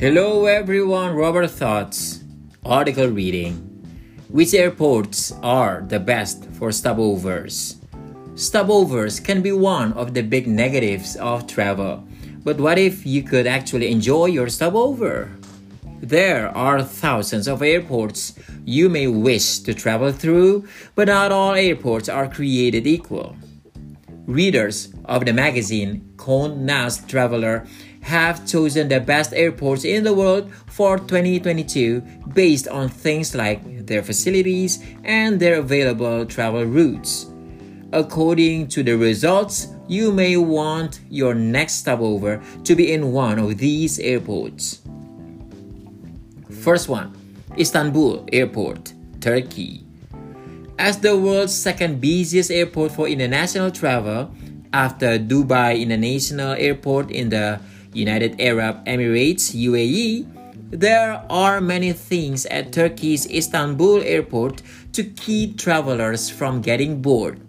Hello everyone, Robert Thoughts. Article reading. Which airports are the best for stopovers? Stopovers can be one of the big negatives of travel. But what if you could actually enjoy your stopover? There are thousands of airports you may wish to travel through, but not all airports are created equal. Readers of the magazine Condé Nast Traveler have chosen the best airports in the world for 2022 based on things like their facilities and their available travel routes. According to the results, you may want your next stopover to be in one of these airports. First one, Istanbul Airport, Turkey. As the world's second busiest airport for international travel, after Dubai International Airport in the United Arab Emirates UAE, there are many things at Turkey's Istanbul airport to keep travelers from getting bored.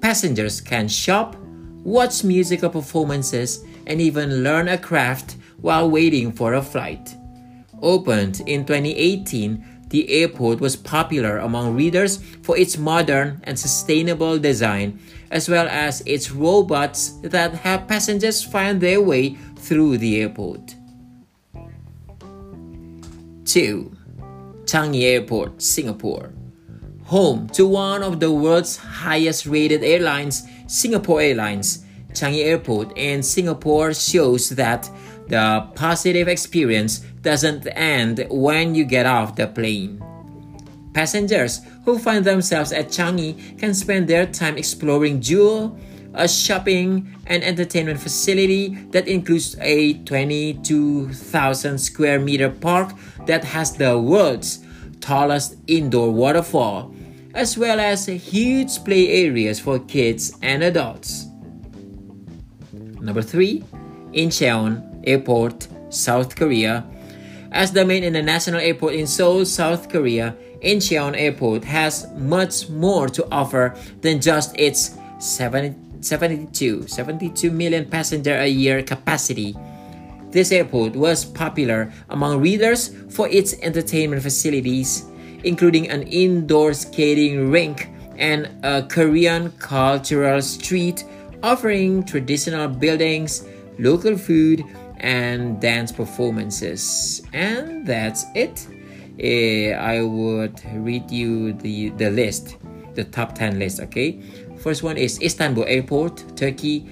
Passengers can shop, watch musical performances, and even learn a craft while waiting for a flight. Opened in 2018, the airport was popular among readers for its modern and sustainable design, as well as its robots that help passengers find their way through the airport. 2. Changi Airport, Singapore. Home to one of the world's highest rated airlines, Singapore Airlines, Changi Airport in Singapore shows that the positive experience doesn't end when you get off the plane. Passengers who find themselves at Changi can spend their time exploring Jewel, a shopping and entertainment facility that includes a 22,000 square meter park that has the world's tallest indoor waterfall, as well as huge play areas for kids and adults. Number 3. Incheon Airport, South Korea. As the main international airport in Seoul, South Korea, Incheon Airport has much more to offer than just its 70 72, 72 million passenger a year capacity. This airport was popular among readers for its entertainment facilities, including an indoor skating rink and a Korean cultural street offering traditional buildings, local food, and dance performances. And that's it. Uh, I would read you the, the list, the top 10 list, okay? First one is Istanbul Airport, Turkey.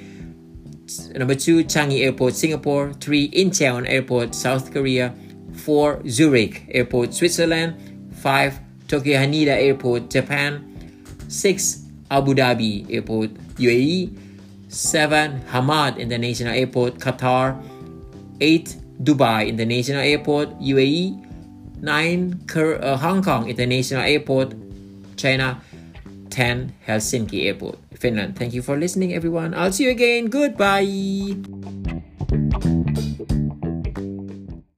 Number two, Changi Airport, Singapore. Three, Incheon Airport, South Korea. Four, Zurich Airport, Switzerland. Five, Tokyo Haneda Airport, Japan. Six, Abu Dhabi Airport, UAE. Seven, Hamad International Airport, Qatar. Eight, Dubai International Airport, UAE. Nine, uh, Hong Kong International Airport, China. 10 Helsinki Airport, Finland. Thank you for listening, everyone. I'll see you again. Goodbye.